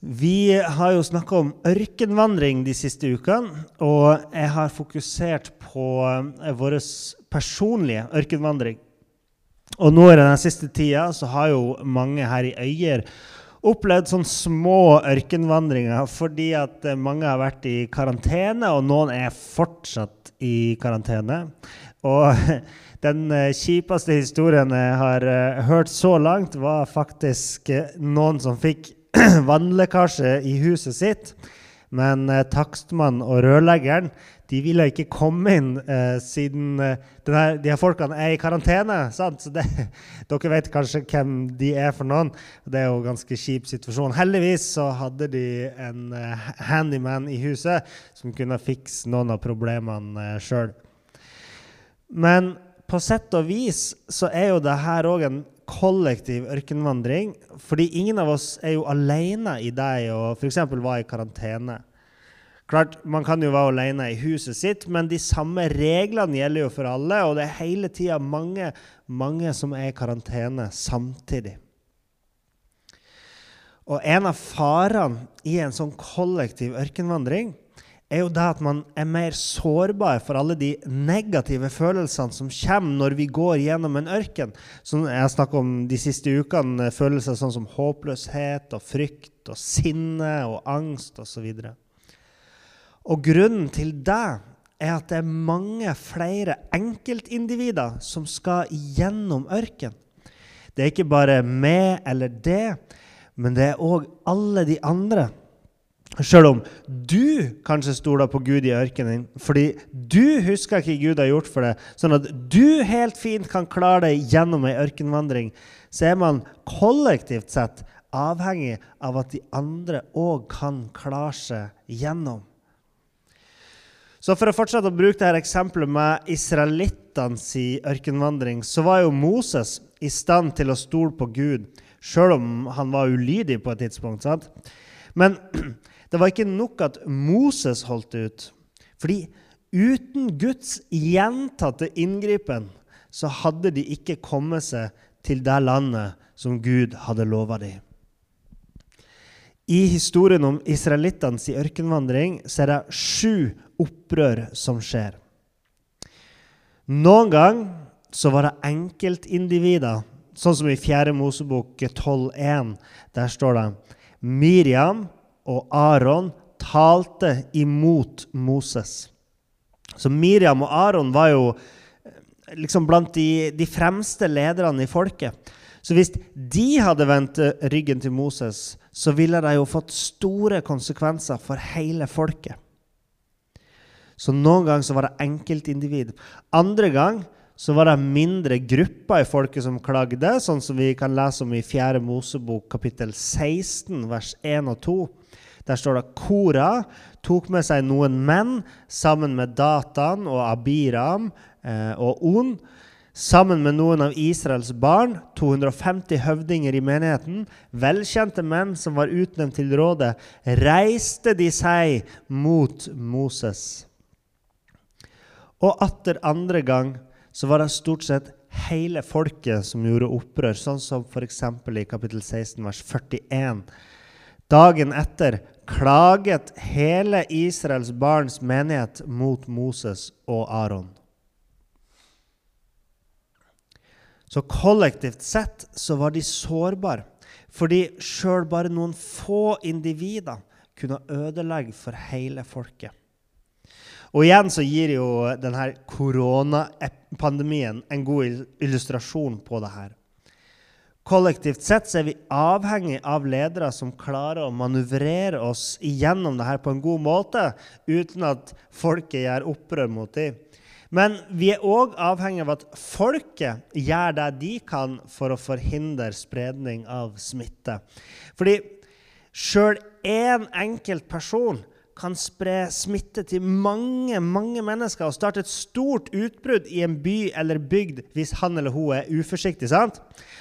Vi har jo snakka om ørkenvandring de siste ukene, og jeg har fokusert på eh, vår personlige ørkenvandring. Og nå i den siste tida så har jo mange her i Øyer opplevd sånne små ørkenvandringer fordi at eh, mange har vært i karantene, og noen er fortsatt i karantene. Og den eh, kjipeste historien jeg har hørt så langt, var faktisk noen som fikk vannlekkasje i huset sitt. Men eh, takstmannen og rørleggeren de ville ikke komme inn eh, siden eh, denne, de her folkene er i karantene. Sant? Så det, dere vet kanskje hvem de er for noen. Det er jo en ganske kjip situasjon. Heldigvis så hadde de en eh, handyman i huset som kunne fikse noen av problemene eh, sjøl. Men på sett og vis så er jo det her òg en kollektiv ørkenvandring. Fordi ingen av oss er jo alene i det å f.eks. være i karantene. Klart, Man kan jo være alene i huset sitt, men de samme reglene gjelder jo for alle. Og det er hele tida mange, mange som er i karantene samtidig. Og en av farene i en sånn kollektiv ørkenvandring er jo det at man er mer sårbar for alle de negative følelsene som kommer når vi går gjennom en ørken. Som jeg har snakket om de siste ukene, følelser sånn som håpløshet og frykt og sinne og angst osv. Og, og grunnen til det er at det er mange flere enkeltindivider som skal gjennom ørken. Det er ikke bare meg eller det, men det er òg alle de andre Sjøl om du kanskje stoler på Gud i ørkenen fordi du husker hva Gud har gjort for deg, sånn at du helt fint kan klare deg gjennom ei ørkenvandring, så er man kollektivt sett avhengig av at de andre òg kan klare seg gjennom. Så For å fortsette å bruke dette eksempelet med israelittenes ørkenvandring, så var jo Moses i stand til å stole på Gud, sjøl om han var ulydig på et tidspunkt. sant? Men det var ikke nok at Moses holdt ut. Fordi uten Guds gjentatte inngripen så hadde de ikke kommet seg til det landet som Gud hadde lova dem. I historien om israelittenes ørkenvandring så er det sju opprør som skjer. Noen gang så var det enkeltindivider, sånn som i 4. Mosebok 12,1. Der står det Miriam og Aron talte imot Moses. Så Miriam og Aron var jo eh, liksom blant de, de, fremste lederne i folket. Så hvis de hadde vendt eh, ryggen til Moses, så ville det jo fått store konsekvenser for hele folket. Så noen ganger så var det enkeltindivid. Andre gang så var det mindre grupper i folket som klagde, sånn som vi kan lese om i 4. Mosebok kapittel 16, vers 1 og 2. Der står det Kora tok med seg noen menn sammen med Datan og Abiram eh, og On. Sammen med noen av Israels barn, 250 høvdinger i menigheten, velkjente menn som var utnevnt til rådet, reiste de seg mot Moses. Og atter andre gang så var det stort sett hele folket som gjorde opprør, sånn som f.eks. i kapittel 16, vers 41. Dagen etter klaget hele Israels barns menighet mot Moses og Aron. Så kollektivt sett så var de sårbare, fordi sjøl bare noen få individer kunne ødelegge for hele folket. Og igjen så gir jo denne koronapandemien en god illustrasjon på det her. Kollektivt sett så er vi avhengig av ledere som klarer å manøvrere oss igjennom det her på en god måte, uten at folket gjør opprør mot dem. Men vi er òg avhengig av at folket gjør det de kan for å forhindre spredning av smitte. Fordi Sjøl én enkelt person kan spre smitte til mange mange mennesker og starte et stort utbrudd i en by eller bygd hvis han eller hun er uforsiktig. sant?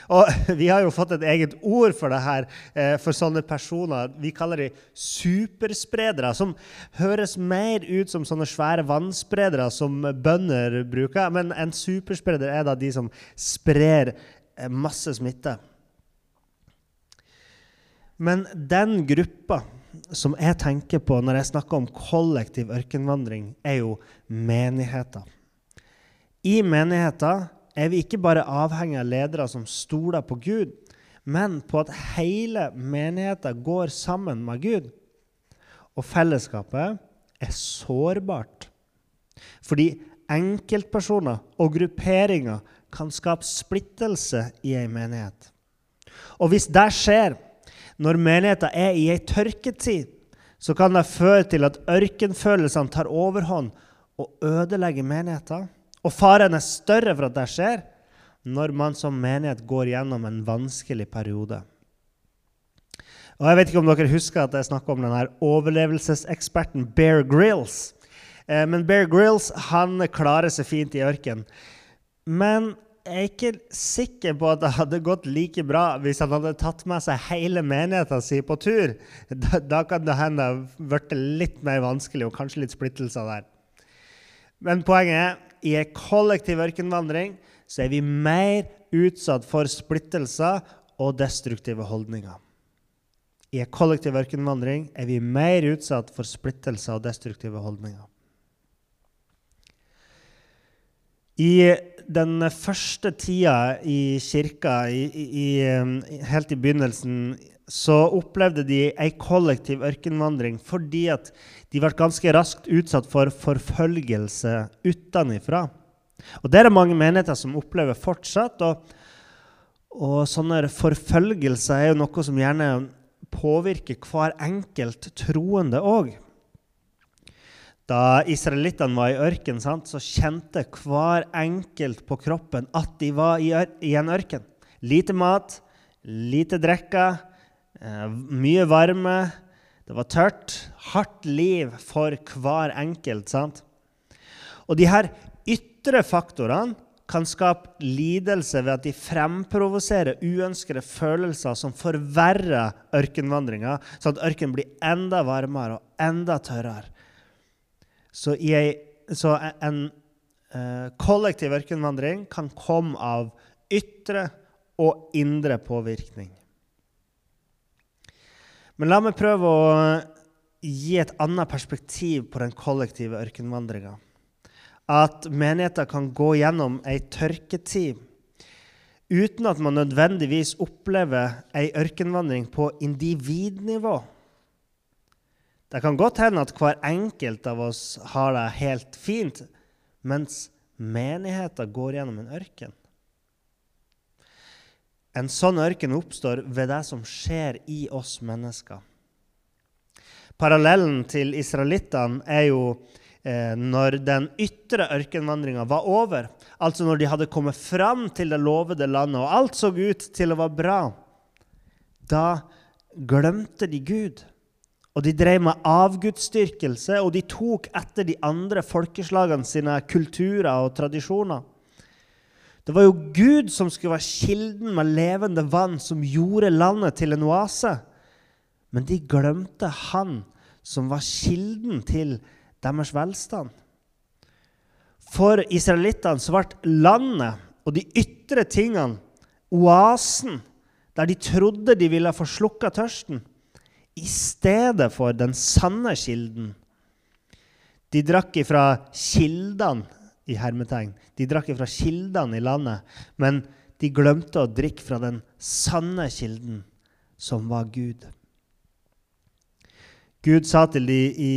Og Vi har jo fått et eget ord for det her, eh, for sånne personer. Vi kaller de superspredere, som høres mer ut som sånne svære vannspredere som bønder bruker. Men en superspreder er da de som sprer eh, masse smitte. Men den gruppa som jeg tenker på når jeg snakker om kollektiv ørkenvandring, er jo menigheter. I menigheter er vi ikke bare avhengig av ledere som stoler på Gud, men på at hele menigheten går sammen med Gud. Og fellesskapet er sårbart. Fordi enkeltpersoner og grupperinger kan skape splittelse i ei menighet. Og hvis det skjer, når menigheten er i ei tørketid, så kan det føre til at ørkenfølelsene tar overhånd og ødelegger menigheten. Og faren er større for at det skjer når man som menighet går gjennom en vanskelig periode. Og Jeg vet ikke om dere husker at jeg snakka om denne overlevelseseksperten Bear Grills. Eh, men Bear Grills han klarer seg fint i ørkenen. Men jeg er ikke sikker på at det hadde gått like bra hvis han hadde tatt med seg hele menigheten sin på tur. Da, da kan det hende det blitt litt mer vanskelig og kanskje litt splittelser der. Men poenget er i en kollektiv ørkenvandring så er vi mer utsatt for splittelser og destruktive holdninger. I en kollektiv ørkenvandring er vi mer utsatt for splittelser og destruktive holdninger. I den første tida i kirka, i, i, helt i begynnelsen, så opplevde de ei kollektiv ørkenvandring fordi at de ble ganske raskt utsatt for forfølgelse utenfra. Og Det er det mange menigheter som opplever fortsatt. Og, og sånne forfølgelser er jo noe som gjerne påvirker hver enkelt troende òg. Da israelittene var i ørken, så kjente hver enkelt på kroppen at de var i, i en ørken. Lite mat, lite drikke, eh, mye varme. Det var tørt. Hardt liv for hver enkelt. sant? Og de her ytre faktorene kan skape lidelse ved at de fremprovoserer uønskede følelser som forverrer ørkenvandringa, sånn at ørkenen blir enda varmere og enda tørrere. Så, ei, så en eh, kollektiv ørkenvandring kan komme av ytre og indre påvirkning. Men la meg prøve å gi et annet perspektiv på den kollektive ørkenvandringa. At menigheter kan gå gjennom ei tørketid uten at man nødvendigvis opplever ei ørkenvandring på individnivå. Det kan godt hende at hver enkelt av oss har det helt fint, mens menigheten går gjennom en ørken. En sånn ørken oppstår ved det som skjer i oss mennesker. Parallellen til israelittene er jo eh, når den ytre ørkenvandringa var over, altså når de hadde kommet fram til det lovede landet, og alt så ut til å være bra. Da glemte de Gud. Og de drev med avgudsdyrkelse, og de tok etter de andre folkeslagene sine kulturer og tradisjoner. Det var jo Gud som skulle være kilden med levende vann, som gjorde landet til en oase. Men de glemte han som var kilden til deres velstand. For israelittene så ble landet og de ytre tingene, oasen, der de trodde de ville få slukka tørsten, i stedet for den sanne kilden. De drakk ifra kildene i hermetegn. De drakk ifra kildene i landet, men de glemte å drikke fra den sanne kilden, som var Gud. Gud sa til dem i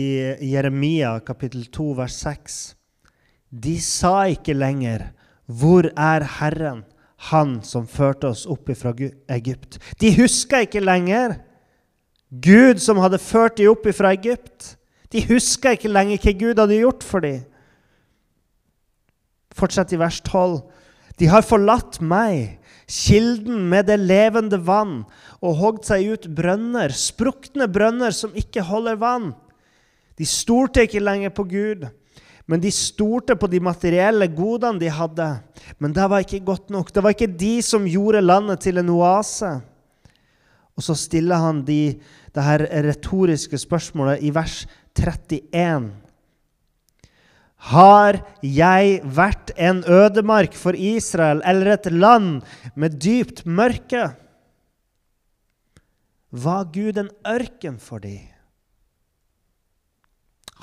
Jeremia kapittel 2 vers 6.: De sa ikke lenger 'Hvor er Herren, Han som førte oss opp fra Egypt?' De huska ikke lenger Gud som hadde ført dem opp fra Egypt. De huska ikke lenger hva Gud hadde gjort for dem. Fortsett i vers 12. De har forlatt meg, kilden med det levende vann, og hogd seg ut brønner, sprukne brønner som ikke holder vann. De stolte ikke lenger på Gud, men de stolte på de materielle godene de hadde. Men det var ikke godt nok. Det var ikke de som gjorde landet til en oase. Og så stiller han de, det her retoriske spørsmålet i vers 31. Har jeg vært en ødemark for Israel eller et land med dypt mørke? Var Gud en ørken for dem?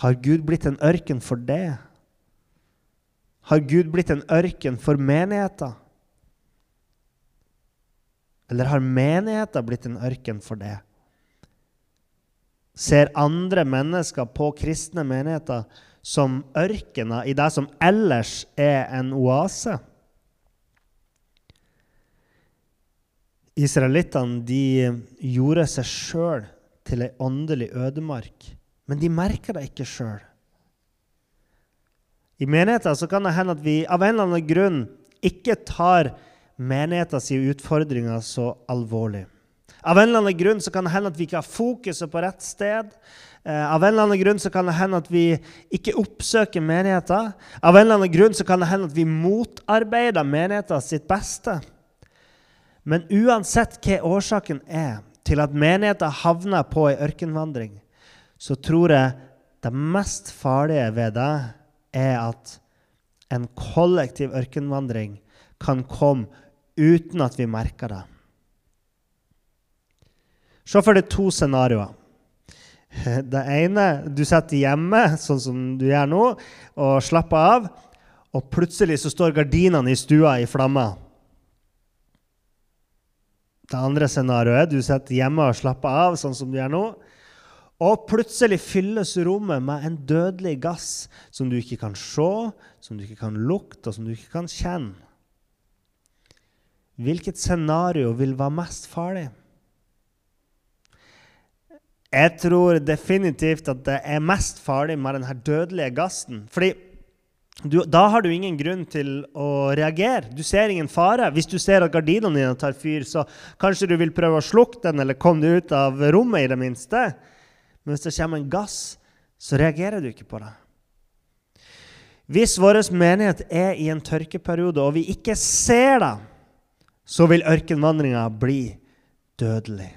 Har Gud blitt en ørken for det? Har Gud blitt en ørken for menigheten? Eller har menigheten blitt en ørken for det? Ser andre mennesker på kristne menigheter som ørkener i det som ellers er en oase. Israelittene de gjorde seg sjøl til ei åndelig ødemark, men de merka det ikke sjøl. I menigheter så kan det hende at vi av en eller annen grunn ikke tar menighetens utfordringer så alvorlig. Av en eller annen grunn så kan det hende at vi ikke har fokuset på rett sted. Eh, av en eller annen grunn så kan det hende at vi ikke oppsøker menigheter. Av en eller annen grunn så kan det hende at vi motarbeider menigheten sitt beste. Men uansett hva årsaken er til at menigheten havner på ei ørkenvandring, så tror jeg det mest farlige ved det er at en kollektiv ørkenvandring kan komme uten at vi merker det. Se for deg to scenarioer. Det ene du sitter hjemme, sånn som du gjør nå, og slapper av. Og plutselig så står gardinene i stua i flammer. Det andre scenarioet du sitter hjemme og slapper av, sånn som du gjør nå. Og plutselig fylles rommet med en dødelig gass som du ikke kan se, som du ikke kan lukte, og som du ikke kan kjenne. Hvilket scenario vil være mest farlig? Jeg tror definitivt at det er mest farlig med denne dødelige gassen. Fordi du, da har du ingen grunn til å reagere. Du ser ingen fare. Hvis du ser at gardinene dine tar fyr, så kanskje du vil prøve å slukke den eller komme deg ut av rommet i det minste. Men hvis det kommer en gass, så reagerer du ikke på det. Hvis vår menighet er i en tørkeperiode, og vi ikke ser det, så vil ørkenvandringa bli dødelig.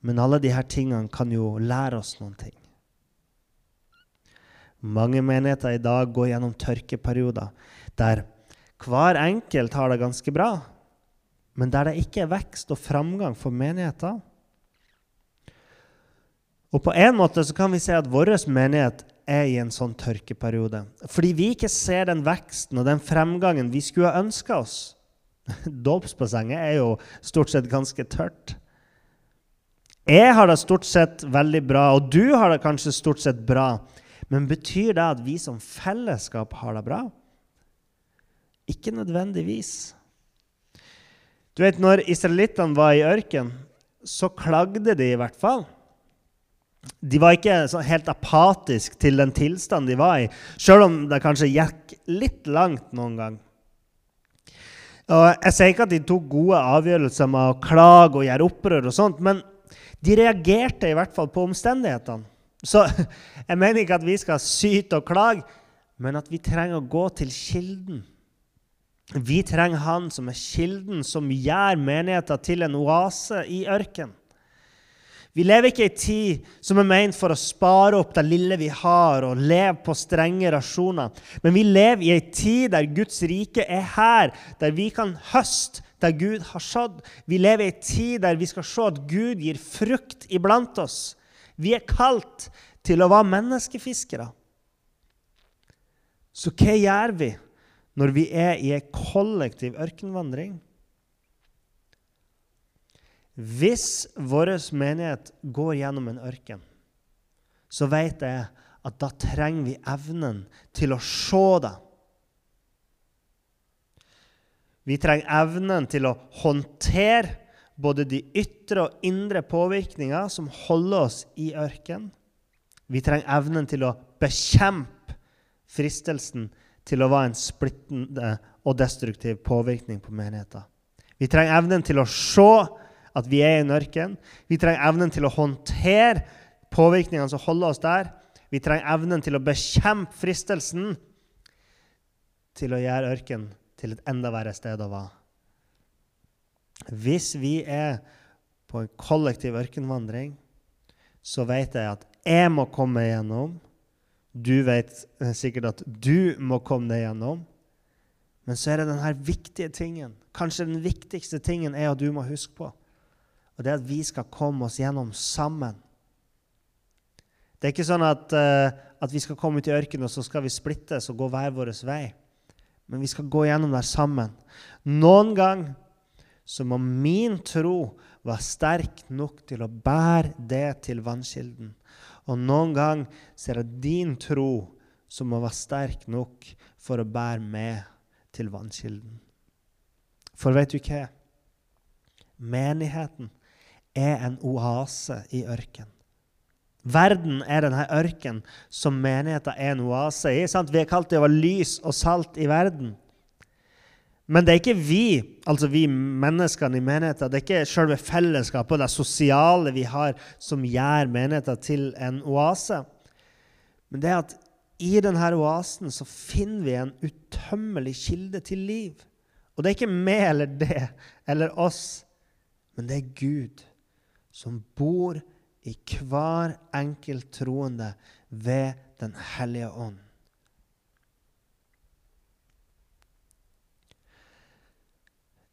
Men alle disse tingene kan jo lære oss noen ting. Mange menigheter i dag går gjennom tørkeperioder der hver enkelt har det ganske bra, men der det ikke er vekst og framgang for menigheter. Og på en måte så kan vi si at vår menighet er i en sånn tørkeperiode. Fordi vi ikke ser den veksten og den fremgangen vi skulle ha ønska oss. Dåpsbassenget er jo stort sett ganske tørt. Jeg har det stort sett veldig bra, og du har det kanskje stort sett bra. Men betyr det at vi som fellesskap har det bra? Ikke nødvendigvis. Du vet, Når israelittene var i ørken, så klagde de i hvert fall. De var ikke helt apatiske til den tilstanden de var i, sjøl om det kanskje gikk litt langt noen gang. Og jeg sier ikke at de tok gode avgjørelser med å klage og gjøre opprør, og sånt, men de reagerte i hvert fall på omstendighetene. Så jeg mener ikke at vi skal syte og klage, men at vi trenger å gå til kilden. Vi trenger Han som er kilden, som gjør menigheten til en oase i ørkenen. Vi lever ikke i ei tid som er ment for å spare opp det lille vi har, og leve på strenge rasjoner. Men vi lever i ei tid der Guds rike er her, der vi kan høste der Gud har sådd. Vi lever i en tid der vi skal se at Gud gir frukt iblant oss. Vi er kalt til å være menneskefiskere. Så hva gjør vi når vi er i en kollektiv ørkenvandring? Hvis vår menighet går gjennom en ørken, så vet jeg at da trenger vi evnen til å se det vi trenger evnen til å håndtere både de ytre og indre påvirkninger som holder oss i ørken. Vi trenger evnen til å bekjempe fristelsen til å være en splittende og destruktiv påvirkning på menigheten. Vi trenger evnen til å se at vi er i en ørken. Vi trenger evnen til å håndtere påvirkningene som holder oss der. Vi trenger evnen til å bekjempe fristelsen til å gjøre ørken til et enda verre sted å være. Hvis vi er på en kollektiv ørkenvandring, så vet jeg at jeg må komme igjennom. Du vet sikkert at du må komme deg gjennom. Men så er det denne viktige tingen. Kanskje den viktigste tingen er at du må huske på. Og det er at vi skal komme oss gjennom sammen. Det er ikke sånn at, uh, at vi skal komme ut i ørkenen og så skal vi splittes og gå hver vår vei. Men vi skal gå gjennom der sammen. Noen gang så må min tro være sterk nok til å bære det til vannkilden. Og noen gang så er det din tro som må være sterk nok for å bære med til vannkilden. For vet du hva? Menigheten er en oase i ørken. Verden er denne ørken som menigheten er en oase i. Sant? Vi er kalt til å være lys og salt i verden. Men det er ikke vi, altså vi menneskene i menigheten, det er ikke selve fellesskapet og det sosiale vi har, som gjør menigheten til en oase. Men det er at i denne oasen så finner vi en utømmelig kilde til liv. Og det er ikke meg eller det eller oss, men det er Gud som bor i hver enkelt troende ved Den hellige ånd.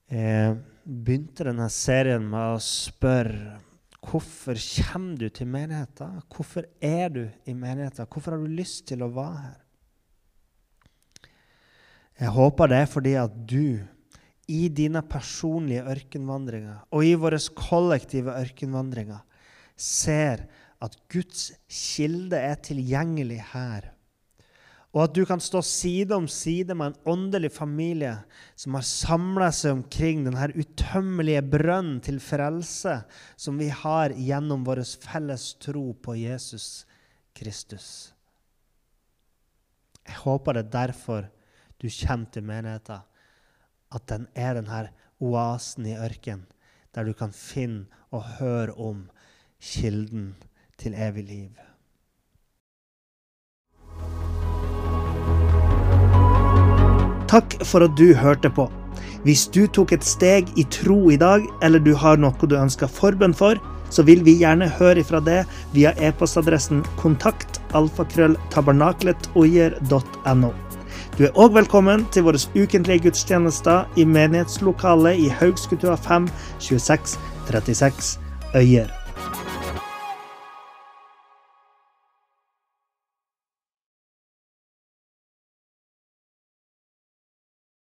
Jeg begynte denne serien med å spørre hvorfor kommer du til menigheten? Hvorfor er du i menigheten? Hvorfor har du lyst til å være her? Jeg håper det er fordi at du i dine personlige ørkenvandringer og i våre kollektive ørkenvandringer ser at Guds kilde er tilgjengelig her. Og at du kan stå side om side med en åndelig familie som har samla seg omkring denne utømmelige brønnen til frelse som vi har gjennom vår felles tro på Jesus Kristus. Jeg håper det er derfor du kommer til menigheten. At den er denne oasen i ørkenen der du kan finne og høre om kilden til evig liv. Takk for at du hørte på. Hvis du tok et steg i tro i dag, eller du har noe du ønsker forbønn for, så vil vi gjerne høre ifra det via e-postadressen kontakt alfakrølltabernaklet.oier.no. Du er òg velkommen til våre ukentlige gudstjenester i menighetslokalet i Haugskutua 5 26 36 Øyer.